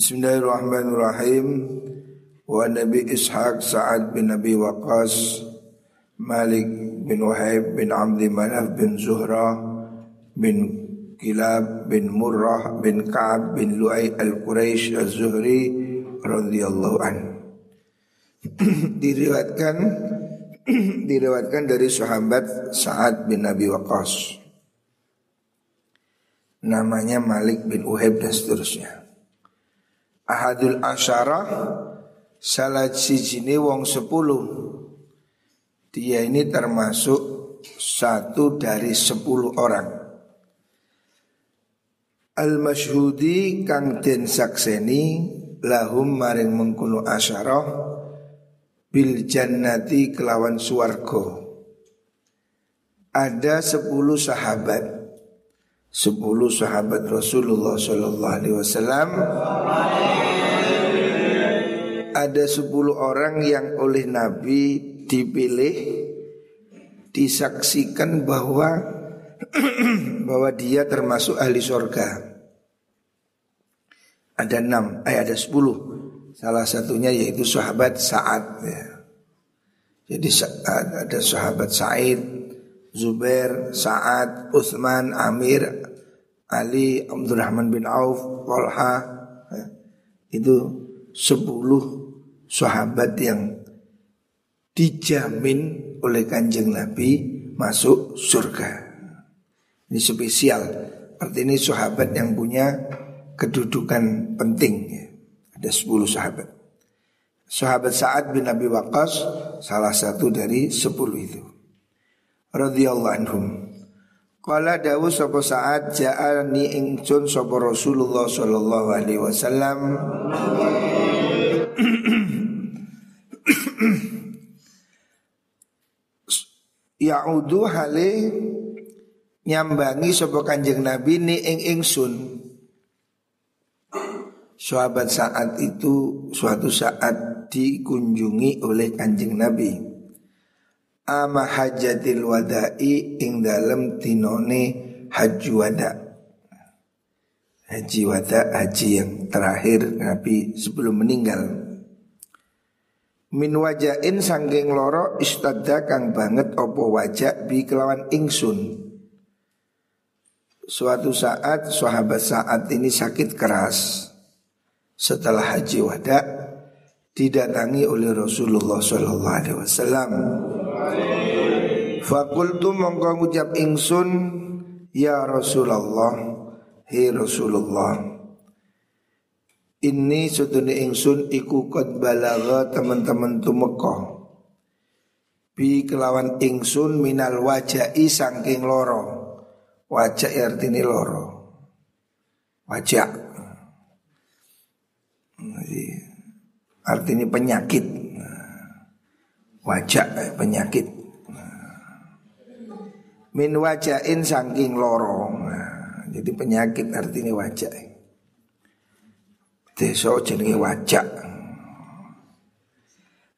Bismillahirrahmanirrahim. Wa Nabi Ishaq Sa'ad bin Nabi Waqas Malik bin Wahib bin Amdi Manaf bin Zuhra bin Kilab bin Murrah bin Ka'ab bin Lu'ay al-Quraish az-Zuhri radhiyallahu an. diriwayatkan diriwayatkan dari sahabat Sa'ad bin Nabi Waqas namanya Malik bin Uheb dan seterusnya. Ahadul Asyara salah sijine wong sepuluh. Dia ini termasuk satu dari sepuluh orang. Al-masyhudi kang den sakseni lahum maring mengkuno asyara bil jannati kelawan suwargo. Ada sepuluh sahabat sepuluh sahabat Rasulullah Shallallahu Alaihi Wasallam ada sepuluh orang yang oleh Nabi dipilih disaksikan bahwa bahwa dia termasuk ahli surga. Ada enam, eh ada sepuluh. Salah satunya yaitu sahabat Sa'ad. Ya. Jadi ada sahabat Sa'id, Zubair, Sa'ad, Uthman, Amir, Ali, Abdurrahman bin Auf, Walha ya. Itu sepuluh sahabat yang dijamin oleh kanjeng Nabi masuk surga. Ini spesial. Artinya ini sahabat yang punya kedudukan penting. Ya. Ada sepuluh sahabat. Sahabat Sa'ad bin Abi Waqqas salah satu dari sepuluh itu radhiyallahu anhum. Qala dawu sapa saat ja'alni ingsun sapa Rasulullah sallallahu alaihi wasallam Ya'udu hale nyambangi sapa Kanjeng Nabi ni ing ingsun. Sahabat saat itu suatu saat dikunjungi oleh Kanjeng Nabi ama hajatil wada'i ing dalem tinone haji wada. Haji wada haji yang terakhir Nabi sebelum meninggal. Min wajain sanggeng loro istadda kang banget opo wajah bi kelawan ingsun. Suatu saat sahabat saat ini sakit keras. Setelah haji wada didatangi oleh Rasulullah Shallallahu Alaihi Wasallam. Fakultu mongko ngucap ingsun ya Rasulullah hi Rasulullah. Ini sutune ingsun iku kot balaga teman-teman tumeka bi kelawan ingsun minal wajai sangking loro. Wajah artinya loro. Wajah artinya penyakit wajah penyakit min wajain saking loro. Nah, jadi penyakit artinya wajah. Desa jenenge wajah.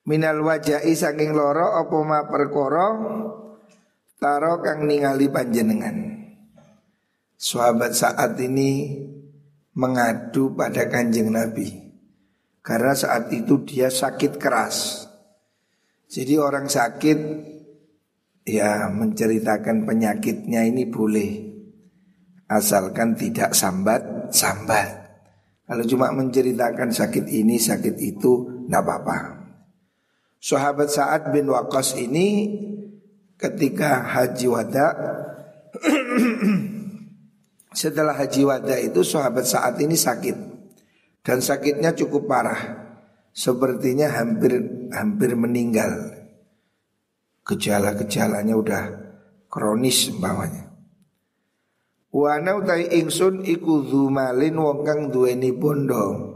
Minal wajai saking loro apa ma perkara taro kang ningali panjenengan. Sahabat saat ini mengadu pada kanjeng Nabi Karena saat itu dia sakit keras Jadi orang sakit ya menceritakan penyakitnya ini boleh asalkan tidak sambat sambat. Kalau cuma menceritakan sakit ini sakit itu tidak apa-apa. Sahabat Sa'ad bin Waqqas ini ketika haji wada setelah haji wada itu sahabat Sa'ad ini sakit dan sakitnya cukup parah. Sepertinya hampir hampir meninggal gejala-gejalanya udah kronis umpamanya. Wana utai ingsun iku zumalin wong kang duweni bondo.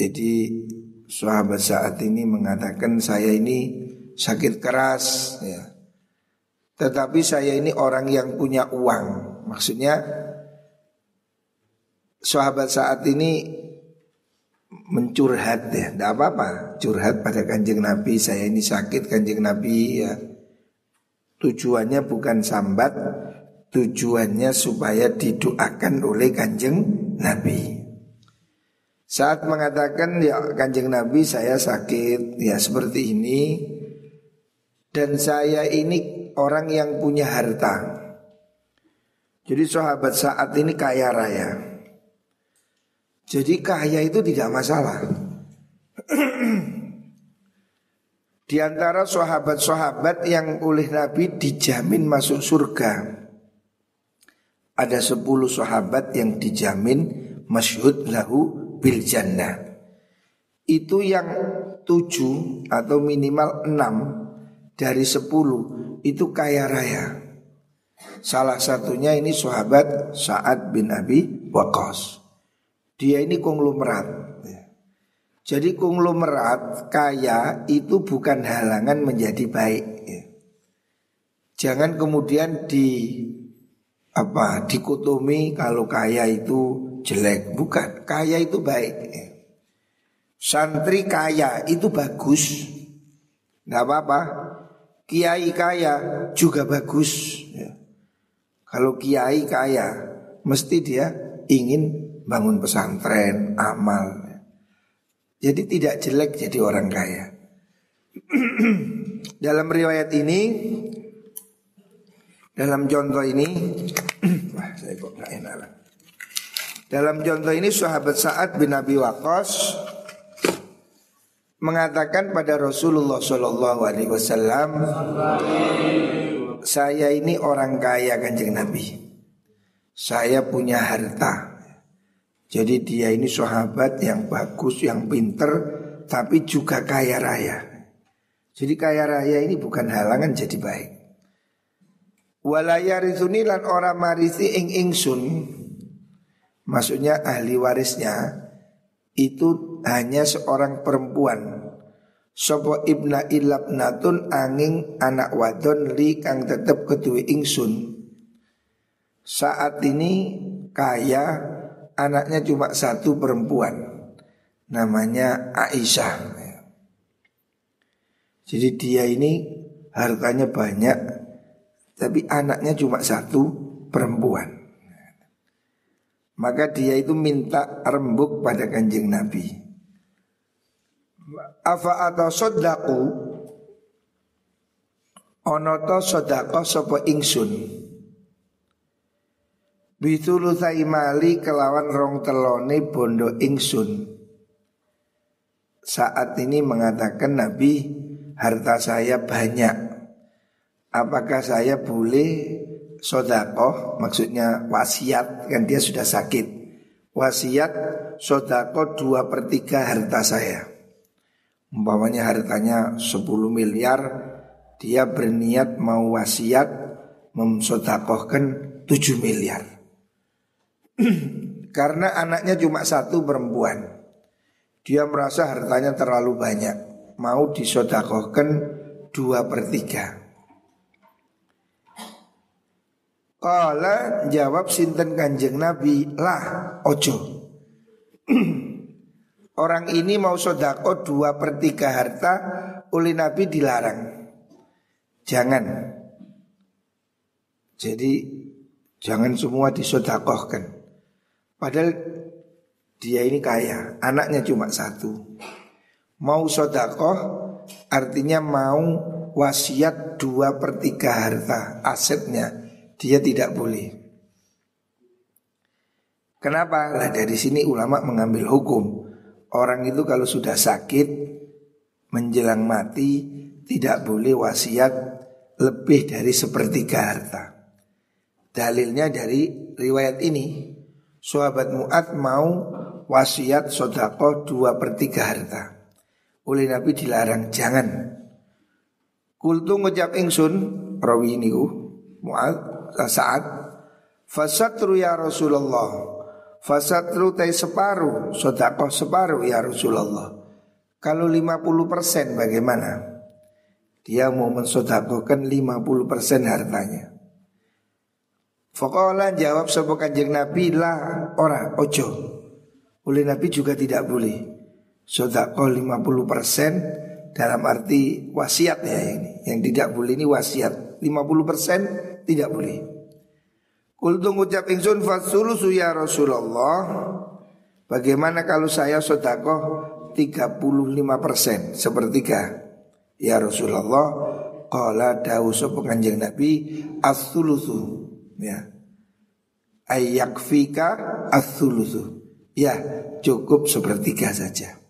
Jadi sahabat saat ini mengatakan saya ini sakit keras ya. Tetapi saya ini orang yang punya uang. Maksudnya sahabat saat ini mencurhat ya, tidak apa-apa, curhat pada kanjeng Nabi. Saya ini sakit kanjeng Nabi ya. Tujuannya bukan sambat, tujuannya supaya didoakan oleh kanjeng Nabi. Saat mengatakan ya kanjeng Nabi saya sakit ya seperti ini Dan saya ini orang yang punya harta Jadi sahabat saat ini kaya raya Jadi kaya itu tidak masalah Di antara sahabat-sahabat yang oleh Nabi dijamin masuk surga Ada sepuluh sahabat yang dijamin masyhud lahu bil jannah itu yang tujuh atau minimal enam dari sepuluh itu kaya raya. Salah satunya ini sahabat Sa'ad bin Abi Waqqas. Dia ini konglomerat. Jadi konglomerat kaya itu bukan halangan menjadi baik. Jangan kemudian di apa dikotomi kalau kaya itu jelek, bukan. Kaya itu baik. Santri kaya itu bagus, nggak apa-apa. Kiai kaya juga bagus. Ya. Kalau kiai kaya, mesti dia ingin bangun pesantren, amal. Jadi tidak jelek jadi orang kaya. dalam riwayat ini, dalam contoh ini, wah saya kok gak enak dalam contoh ini sahabat Sa'ad bin Abi Waqqas mengatakan pada Rasulullah Shallallahu Alaihi Wasallam, saya ini orang kaya kanjeng Nabi, saya punya harta. Jadi dia ini sahabat yang bagus, yang pinter, tapi juga kaya raya. Jadi kaya raya ini bukan halangan jadi baik. Walayarithuni lan ora marisi ing ingsun Maksudnya ahli warisnya itu hanya seorang perempuan. Sopo ibna ilabnatun angin anak wadon li kang tetep ketui ingsun. Saat ini kaya anaknya cuma satu perempuan. Namanya Aisyah. Jadi dia ini hartanya banyak tapi anaknya cuma satu perempuan. Maka dia itu minta rembuk pada kanjeng Nabi Afa atau sodaku Onoto sodako sopo ingsun Bitulu mali kelawan rong telone bondo ingsun Saat ini mengatakan Nabi Harta saya banyak. Apakah saya boleh sodako maksudnya wasiat kan dia sudah sakit. Wasiat sodako dua per tiga harta saya. Umpamanya hartanya 10 miliar dia berniat mau wasiat memsodakohkan 7 miliar karena anaknya cuma satu perempuan dia merasa hartanya terlalu banyak mau disodakohkan dua per tiga Kala jawab sinten kanjeng Nabi lah ojo. Orang ini mau sodako dua per tiga harta oleh Nabi dilarang. Jangan. Jadi jangan semua disodakohkan. Padahal dia ini kaya, anaknya cuma satu. Mau sodakoh artinya mau wasiat dua per tiga harta asetnya dia tidak boleh. Kenapa? Lah dari sini ulama mengambil hukum orang itu kalau sudah sakit menjelang mati tidak boleh wasiat lebih dari sepertiga harta. Dalilnya dari riwayat ini Sahabat Mu'ad mau wasiat sodako dua per tiga harta. Oleh Nabi dilarang jangan. Kultu ngucap ingsun Rawi ini Mu'ad saat fasatru ya Rasulullah. Fasatru tay separuh sodakoh separuh ya Rasulullah. Kalau 50% bagaimana? Dia mau mensodakohkan 50% hartanya Fakola jawab sebuah kanjeng Nabi lah ora ojo. Oleh Nabi juga tidak boleh. Sodakoh 50% dalam arti wasiat ya ini. Yang tidak boleh ini wasiat. 50% tidak boleh. Kultu ngucap ingsun fasulusu ya Rasulullah. Bagaimana kalau saya sodakoh 35% sepertiga. Ya Rasulullah Qala dawu penganjang Nabi As-sulusu Ya. Ayyakfika as-sulusu Ya cukup sepertiga saja.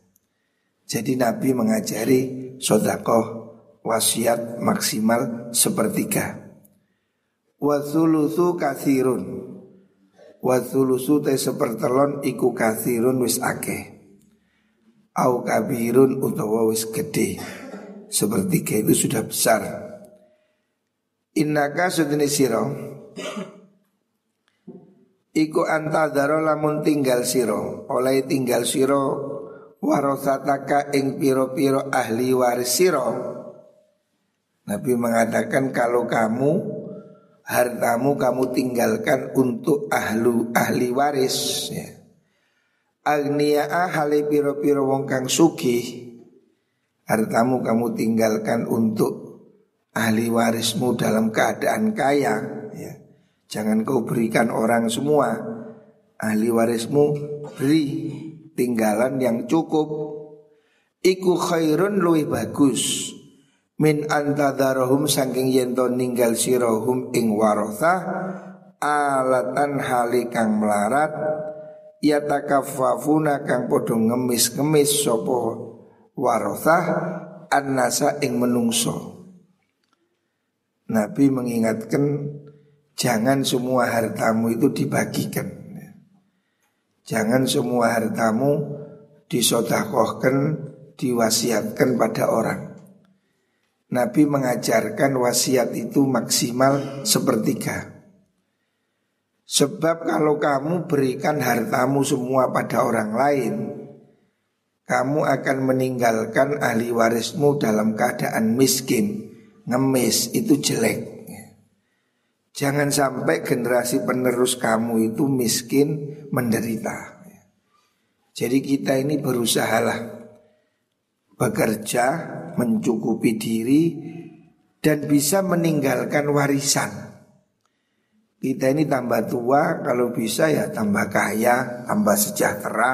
Jadi Nabi mengajari sodakoh wasiat maksimal sepertiga. Wasulusu kasirun Wasulusu te sepertelon iku kasirun wis akeh. Au kabirun utawa wis gede sepertiga itu sudah besar. Innaka sudene sira iku antadaro lamun tinggal siro oleh tinggal siro warosataka ing piro-piro ahli waris siro Nabi mengatakan kalau kamu hartamu kamu tinggalkan untuk ahlu ahli waris. Ya. Agniyaa hale piro-piro wong kang sugih hartamu kamu tinggalkan untuk ahli warismu dalam keadaan kaya. ya. Jangan kau berikan orang semua. Ahli warismu beri tinggalan yang cukup. Iku khairun luwih bagus. Min antadarahum saking yento ninggal sirohum ing warothah Alatan halikang melarat Ya takafafuna kang podo ngemis-ngemis sopo warothah An-nasa ing menungso. Nabi mengingatkan Jangan semua hartamu itu dibagikan. Jangan semua hartamu disodakohkan Diwasiatkan pada orang. Nabi mengajarkan wasiat itu maksimal sepertiga. Sebab kalau kamu berikan hartamu semua pada orang lain Kamu akan meninggalkan ahli warismu dalam keadaan miskin. Ngemis itu jelek Jangan sampai generasi penerus kamu itu miskin menderita Jadi kita ini berusahalah Bekerja, mencukupi diri Dan bisa meninggalkan warisan kita ini tambah tua kalau bisa ya tambah kaya, tambah sejahtera,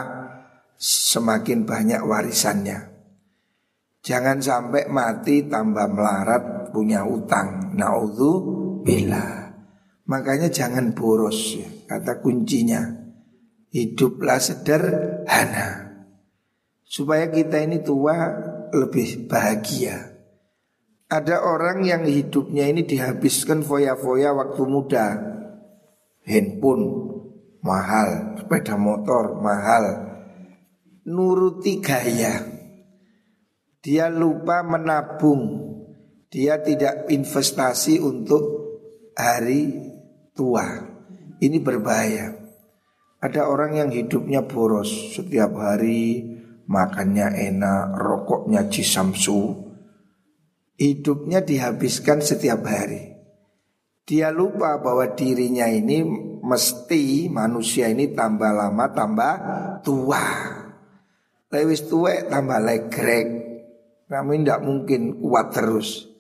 semakin banyak warisannya. Jangan sampai mati tambah melarat punya utang. Naudhu bila. Makanya jangan boros ya. Kata kuncinya. Hiduplah sederhana. Supaya kita ini tua lebih bahagia. Ada orang yang hidupnya ini dihabiskan foya-foya waktu muda handphone mahal, sepeda motor mahal. Nuruti gaya. Dia lupa menabung. Dia tidak investasi untuk hari tua. Ini berbahaya. Ada orang yang hidupnya boros setiap hari, makannya enak, rokoknya cisamsu. Hidupnya dihabiskan setiap hari. Dia lupa bahwa dirinya ini mesti manusia ini tambah lama tambah tua. Lewis tua tambah legrek. Kami tidak mungkin kuat terus.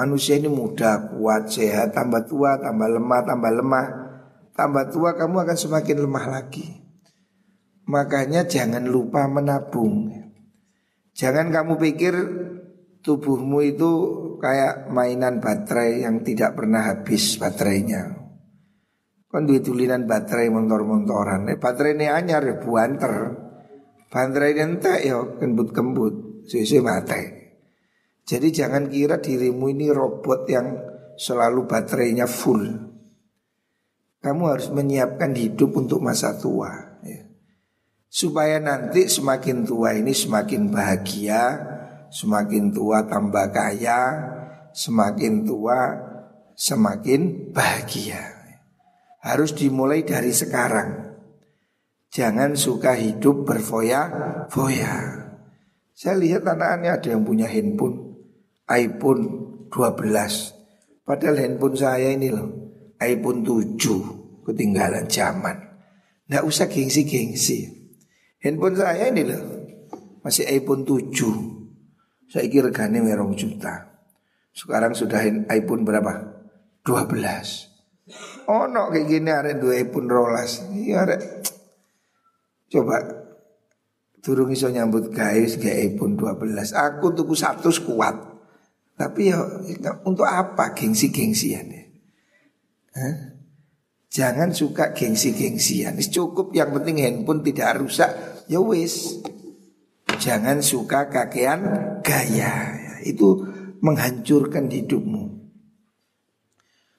Manusia ini muda, kuat, sehat, tambah tua, tambah lemah, tambah lemah. Tambah tua kamu akan semakin lemah lagi. Makanya jangan lupa menabung. Jangan kamu pikir tubuhmu itu kayak mainan baterai yang tidak pernah habis baterainya. Kan duit tulinan baterai motor-motoran. Eh, baterai ini anyar ya buanter. Baterai ini entek ya kembut-kembut. Sesuai mati. Jadi jangan kira dirimu ini robot yang selalu baterainya full. Kamu harus menyiapkan hidup untuk masa tua. Ya. Supaya nanti semakin tua ini semakin bahagia, Semakin tua tambah kaya Semakin tua semakin bahagia Harus dimulai dari sekarang Jangan suka hidup berfoya-foya Saya lihat anak-anaknya ada yang punya handphone iPhone 12 Padahal handphone saya ini loh iPhone 7 Ketinggalan zaman Nggak usah gengsi-gengsi Handphone saya ini loh Masih iPhone 7 saya kira regane merong juta. Sekarang sudah iPhone berapa? 12. Oh no kayak gini ada dua iPhone rolas. Iya ada. Coba Durung iso nyambut gawe gawe pun 12. Aku tuku satu kuat. Tapi ya untuk apa gengsi-gengsian ya? Jangan suka gengsi-gengsian. Cukup yang penting handphone tidak rusak. Ya wis. Jangan suka kakean gaya. Itu menghancurkan hidupmu.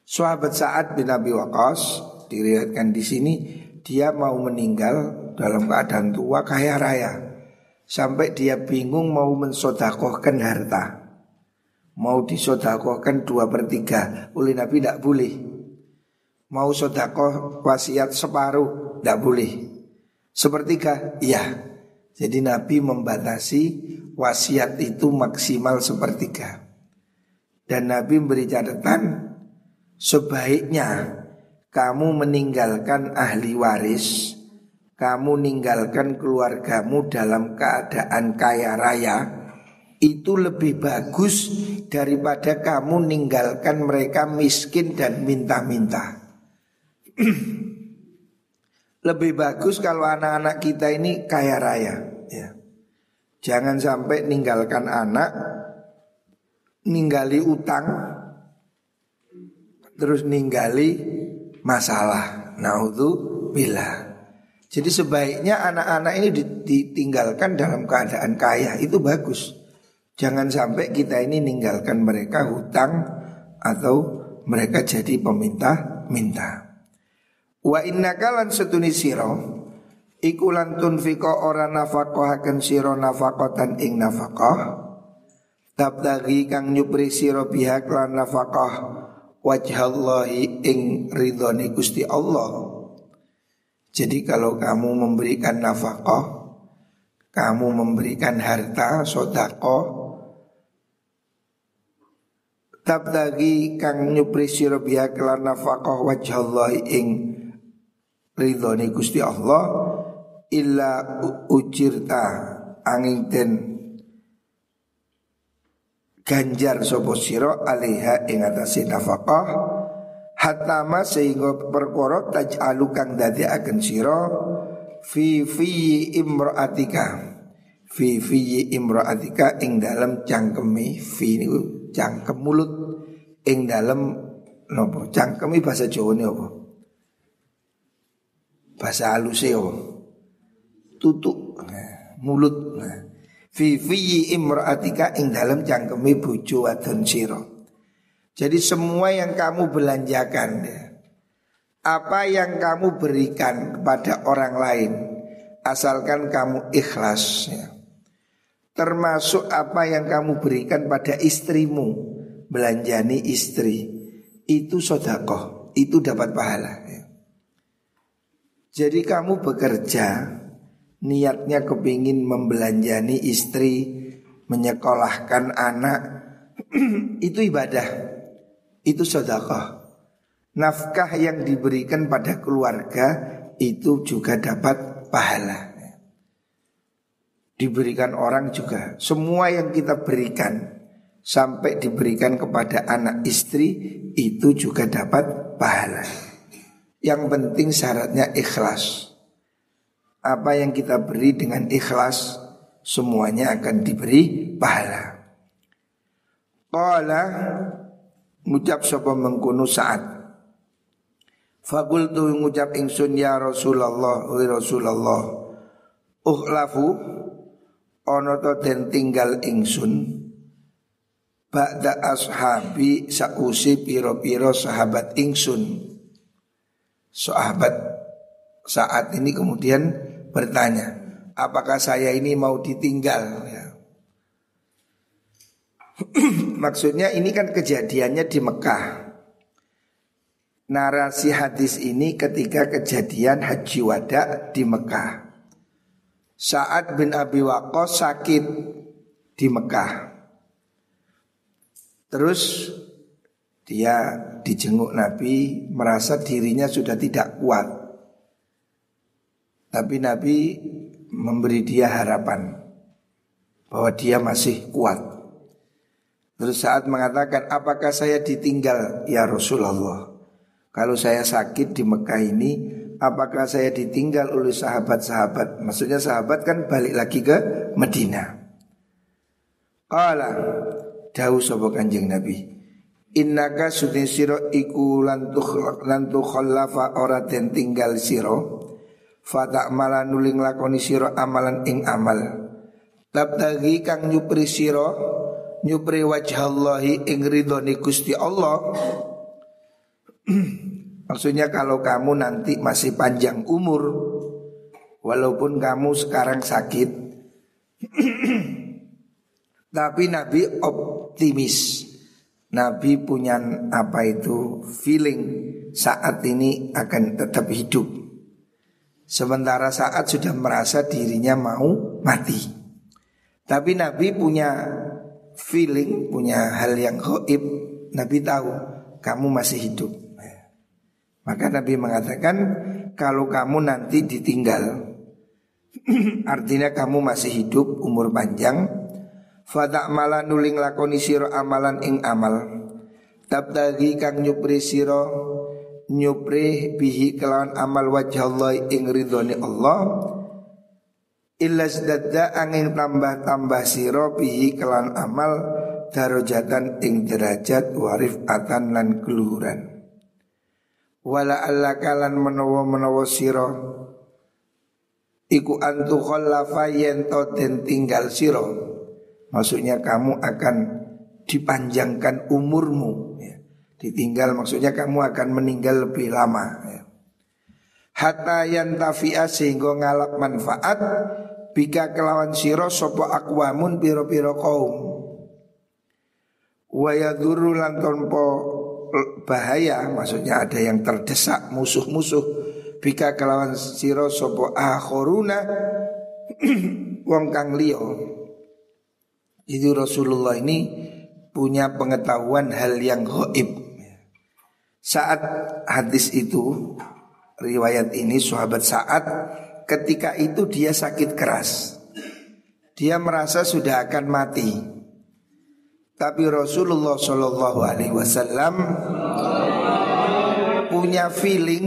Sahabat Sa'ad bin Abi Waqqas diriwayatkan di sini dia mau meninggal dalam keadaan tua kaya raya sampai dia bingung mau mensodakohkan harta mau disodakohkan dua per tiga. Oleh Nabi? Tidak boleh. Mau sodakoh wasiat separuh? Tidak boleh. Sepertiga? Iya. Jadi Nabi membatasi wasiat itu maksimal sepertiga. Dan Nabi memberi catatan sebaiknya kamu meninggalkan ahli waris kamu ninggalkan keluargamu dalam keadaan kaya raya itu lebih bagus daripada kamu ninggalkan mereka miskin dan minta-minta. lebih bagus kalau anak-anak kita ini kaya raya, ya. Jangan sampai ninggalkan anak ninggali utang terus ninggali masalah. Naudzubillah. Jadi sebaiknya anak-anak ini ditinggalkan dalam keadaan kaya itu bagus. Jangan sampai kita ini ninggalkan mereka hutang atau mereka jadi peminta-minta. Wa inna kalan setuni siro ikulan tunfiko ora nafaqahaken siro nafaqatan ing nafaqah tabtagi kang nyupri siro pihak lan nafaqah wajhallahi ing ridhoni Gusti Allah jadi kalau kamu memberikan nafkah, kamu memberikan harta, sodako, tabdagi kang nyupri sira biha kelan nafkah wajhallahi ing ridhoni Gusti Allah illa ujirta angin den ganjar sapa sira alaiha ing atase nafkah hatama sehingga perkara taj'alu kang akan sira fi fi imraatika fi fi imraatika ing dalam cangkeme fi niku cangkem mulut ing dalam nopo cangkeme bahasa Jawa ne apa bahasa halus apa tutuk nah, mulut nah. fi fi imraatika ing dalam cangkeme bojo wadon sira jadi semua yang kamu belanjakan Apa yang kamu berikan kepada orang lain Asalkan kamu ikhlas ya. Termasuk apa yang kamu berikan pada istrimu Belanjani istri Itu sodakoh Itu dapat pahala. Jadi kamu bekerja Niatnya kepingin membelanjani istri Menyekolahkan anak Itu ibadah itu sedekah. Nafkah yang diberikan pada keluarga itu juga dapat pahala. Diberikan orang juga. Semua yang kita berikan sampai diberikan kepada anak istri itu juga dapat pahala. Yang penting syaratnya ikhlas. Apa yang kita beri dengan ikhlas semuanya akan diberi pahala. Qala ngucap sapa mengkono saat tu ngucap ingsun ya Rasulullah wa Rasulullah uhlafu ana to den tinggal ingsun ba'da ashabi sausi piro-piro sahabat ingsun sahabat saat ini kemudian bertanya apakah saya ini mau ditinggal ya. Maksudnya ini kan kejadiannya di Mekah. Narasi hadis ini ketika kejadian haji wada di Mekah. Saat bin Abi Waqqas sakit di Mekah. Terus dia dijenguk Nabi merasa dirinya sudah tidak kuat. Tapi Nabi memberi dia harapan bahwa dia masih kuat. Terus saat mengatakan apakah saya ditinggal ya Rasulullah Kalau saya sakit di Mekah ini apakah saya ditinggal oleh sahabat-sahabat? Maksudnya sahabat kan balik lagi ke Medina. Qala dawu sapa Kanjeng Nabi. Innaka sudin siro iku lantuh khallafa ora den tinggal siro Fatak malah nuling lakoni siro amalan ing amal Tabtagi kang nyupri siro Nyupri wajah Allahi ing ridhoni Gusti Allah Maksudnya kalau kamu nanti masih panjang umur Walaupun kamu sekarang sakit Tapi Nabi optimis. Nabi punya apa itu feeling saat ini akan tetap hidup. Sementara saat sudah merasa dirinya mau mati. Tapi Nabi punya feeling, punya hal yang goib Nabi tahu kamu masih hidup maka Nabi mengatakan kalau kamu nanti ditinggal artinya kamu masih hidup umur panjang fadak malah nuling lakoni siro amalan ing amal tabtagi kang nyupri siro nyupri bihi kelawan amal wajah Allah ing ridhoni Allah Ilas dada angin tambah-tambah siro bihi kelawan amal darajatan ing derajat warif atan lan keluhuran wala alla kalan menawa menawa sira iku antu khallafa yen den tinggal sira maksudnya kamu akan dipanjangkan umurmu ya. ditinggal maksudnya kamu akan meninggal lebih lama ya. hatta tafi'a sehingga ngalap manfaat bika kelawan siro sopo akwamun piro-piro kaum wa yadhuru lan bahaya maksudnya ada yang terdesak musuh-musuh. Bika kelawan siro sopo akhoruna wong kang liyo itu Rasulullah ini punya pengetahuan hal yang goib saat hadis itu riwayat ini sahabat saat ketika itu dia sakit keras. Dia merasa sudah akan mati tapi Rasulullah Shallallahu Alaihi Wasallam punya feeling,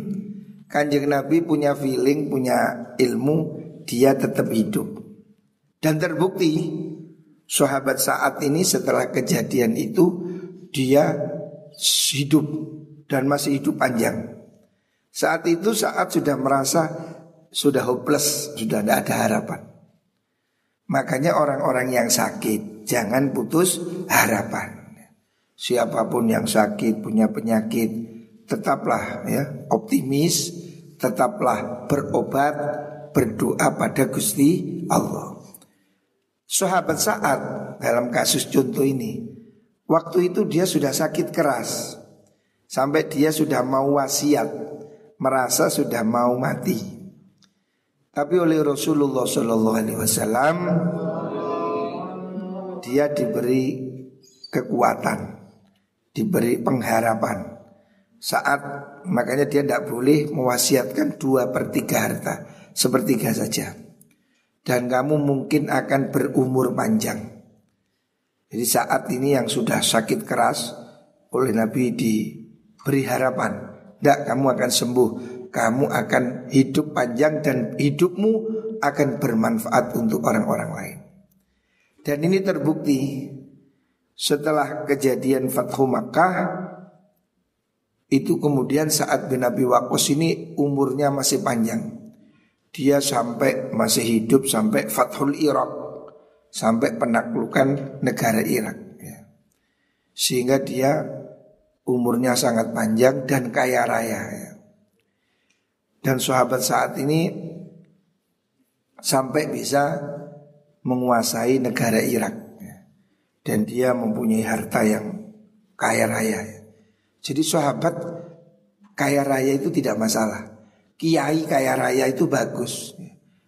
kanjeng Nabi punya feeling, punya ilmu, dia tetap hidup. Dan terbukti sahabat saat ini setelah kejadian itu dia hidup dan masih hidup panjang. Saat itu saat sudah merasa sudah hopeless, sudah tidak ada harapan. Makanya orang-orang yang sakit jangan putus harapan. Siapa pun yang sakit punya penyakit, tetaplah ya optimis, tetaplah berobat, berdoa pada Gusti Allah. Sahabat saat dalam kasus contoh ini, waktu itu dia sudah sakit keras, sampai dia sudah mau wasiat, merasa sudah mau mati. Tapi oleh Rasulullah Shallallahu Alaihi Wasallam dia diberi kekuatan, diberi pengharapan. Saat makanya dia tidak boleh mewasiatkan dua per tiga harta, sepertiga saja. Dan kamu mungkin akan berumur panjang. Jadi saat ini yang sudah sakit keras oleh Nabi diberi harapan. Tidak kamu akan sembuh kamu akan hidup panjang dan hidupmu akan bermanfaat untuk orang-orang lain. Dan ini terbukti setelah kejadian Fathu Makkah itu kemudian saat bin Abi Waqqas ini umurnya masih panjang. Dia sampai masih hidup sampai Fathul Irak sampai penaklukan negara Irak ya. Sehingga dia umurnya sangat panjang dan kaya raya ya. Dan sahabat saat ini sampai bisa menguasai negara Irak dan dia mempunyai harta yang kaya raya. Ya. Jadi sahabat kaya raya itu tidak masalah. Kiai kaya raya itu bagus.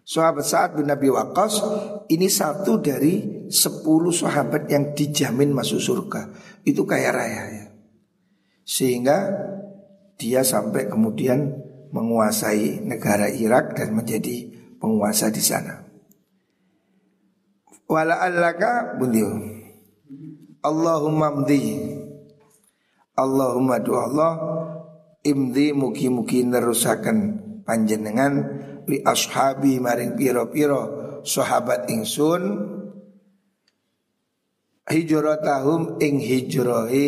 Sahabat saat bin Nabi Waqqas ini satu dari sepuluh sahabat yang dijamin masuk surga. Itu kaya raya ya. Sehingga dia sampai kemudian menguasai negara Irak dan menjadi penguasa di sana. Wala allaka bundiu. Allahumma mdi. Allahumma du Allah imdi mugi-mugi nerusaken panjenengan li ashabi maring piro-piro sahabat ingsun hijratahum ing hijrahi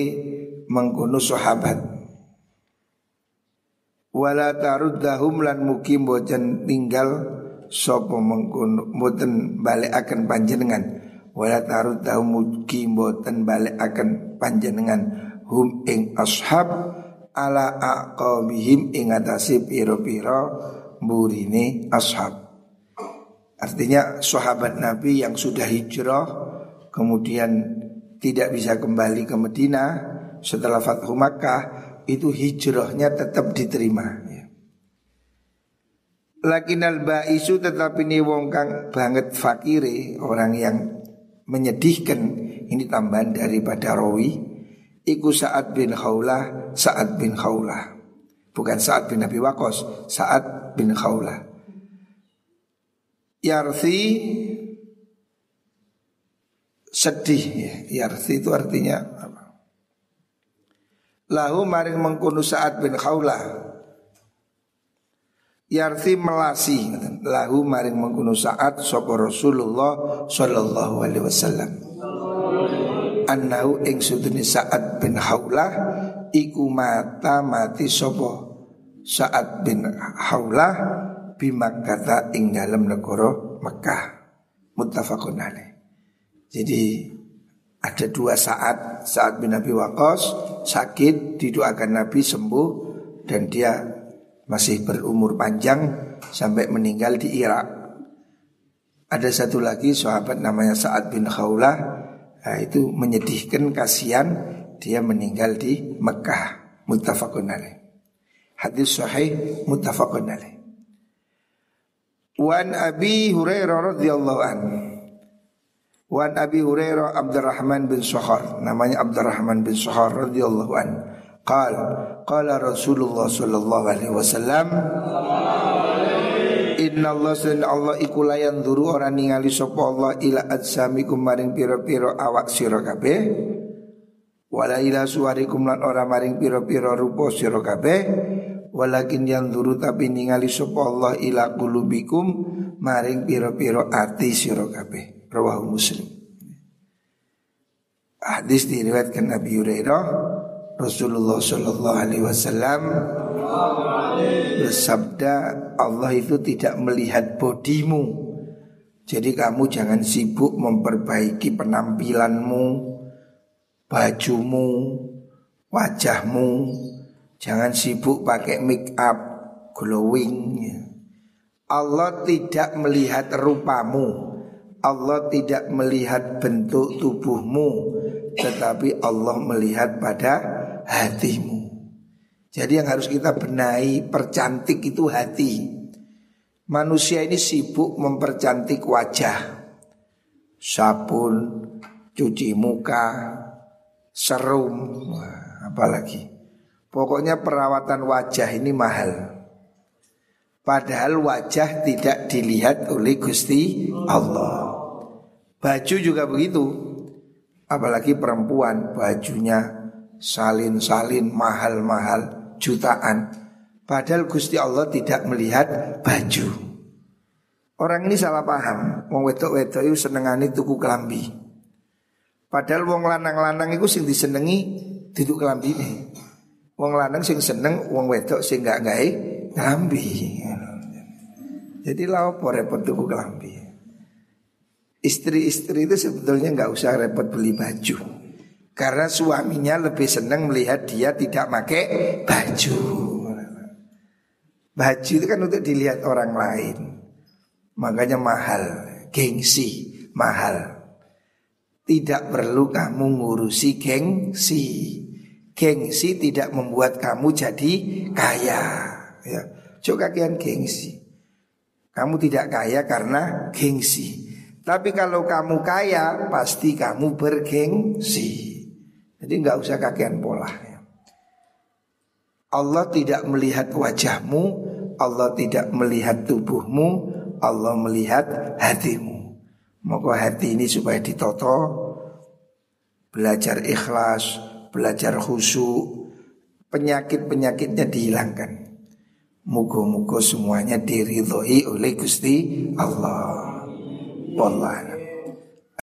mengkono sahabat wala taruddahum lan mugi boten tinggal sapa mengkono boten akan panjenengan wala taruddahum mugi boten akan panjenengan hum ing ashab ala aqabihim ing atase piro-piro burine ashab. Artinya sahabat Nabi yang sudah hijrah kemudian tidak bisa kembali ke Medina setelah Fathu Makkah itu hijrahnya tetap diterima. Ya. Lakin al baisu tetapi ini wong kang banget fakire orang yang menyedihkan ini tambahan daripada rawi Iku Sa'ad bin Khawlah Sa'ad bin Khawlah Bukan Sa'ad bin Nabi Wakos Sa'ad bin Khawlah Yarthi Sedih ya. Yarthi itu artinya? Lahu maring mengkunu Sa'ad bin Khawlah Yarthi melasi Lahu maring mengkunu Sa'ad Sopo Rasulullah Sallallahu alaihi wasallam. Annahu ing sudune Sa'ad bin Haulah iku mata mati sapa Sa'ad bin Haulah bimakkata ing dalam negara Mekah muttafaqun alaih. Jadi ada dua saat saat bin Nabi Waqqas sakit didoakan Nabi sembuh dan dia masih berumur panjang sampai meninggal di Irak. Ada satu lagi sahabat namanya Sa'ad bin Khawlah Nah, itu menyedihkan kasihan dia meninggal di Mekah muttafaqun alaih. Hadis sahih muttafaqun alaih. Wan Abi Hurairah radhiyallahu an. Wan Abi Hurairah Abdurrahman bin Suhar, namanya Abdurrahman bin Suhar radhiyallahu an. Qal qala Rasulullah sallallahu alaihi wasallam Inna Allah dan Allah iku layan duru orang ningali sopo Allah ila adsamikum maring piro-piro awak sira wala ila suwarikum lan ora maring piro-piro rupa sira walakin yang duru tapi ningali sopo Allah ila kulubikum maring piro-piro ati sira kabeh rawahu muslim. Hadis diriwayatkan Nabi Hurairah Rasulullah Shallallahu Alaihi Wasallam bersabda Allah itu tidak melihat bodimu. Jadi kamu jangan sibuk memperbaiki penampilanmu Bajumu Wajahmu. Jangan sibuk pakai make up Glowing. Allah tidak melihat rupamu Allah tidak melihat bentuk tubuhmu Tetapi Allah melihat pada hatimu jadi yang harus kita benahi percantik itu hati. Manusia ini sibuk mempercantik wajah. Sabun, cuci muka, serum, apalagi. Pokoknya perawatan wajah ini mahal. Padahal wajah tidak dilihat oleh Gusti Allah. Baju juga begitu. Apalagi perempuan bajunya salin-salin mahal-mahal jutaan. Padahal Gusti Allah tidak melihat baju. Orang ini salah paham. Wong wedok-wedok itu senengani tuku kelambi. Padahal wong lanang-lanang itu sing disenengi kelambi ini. Wong lanang sing seneng, wong wedok sing gak gawe kelambi. Jadi lawa repot tuku kelambi. Istri-istri itu sebetulnya nggak usah repot beli baju. Karena suaminya lebih senang melihat dia tidak pakai baju. Baju itu kan untuk dilihat orang lain. Makanya mahal, gengsi, mahal. Tidak perlu kamu ngurusi gengsi. Gengsi tidak membuat kamu jadi kaya. Ya, coba kalian gengsi. Kamu tidak kaya karena gengsi. Tapi kalau kamu kaya, pasti kamu bergengsi. Jadi nggak usah kakean pola. Ya. Allah tidak melihat wajahmu, Allah tidak melihat tubuhmu, Allah melihat hatimu. Moga hati ini supaya ditoto, belajar ikhlas, belajar khusyuk, penyakit-penyakitnya dihilangkan. Mugo-mugo semuanya diridhoi oleh Gusti Allah. Wallah.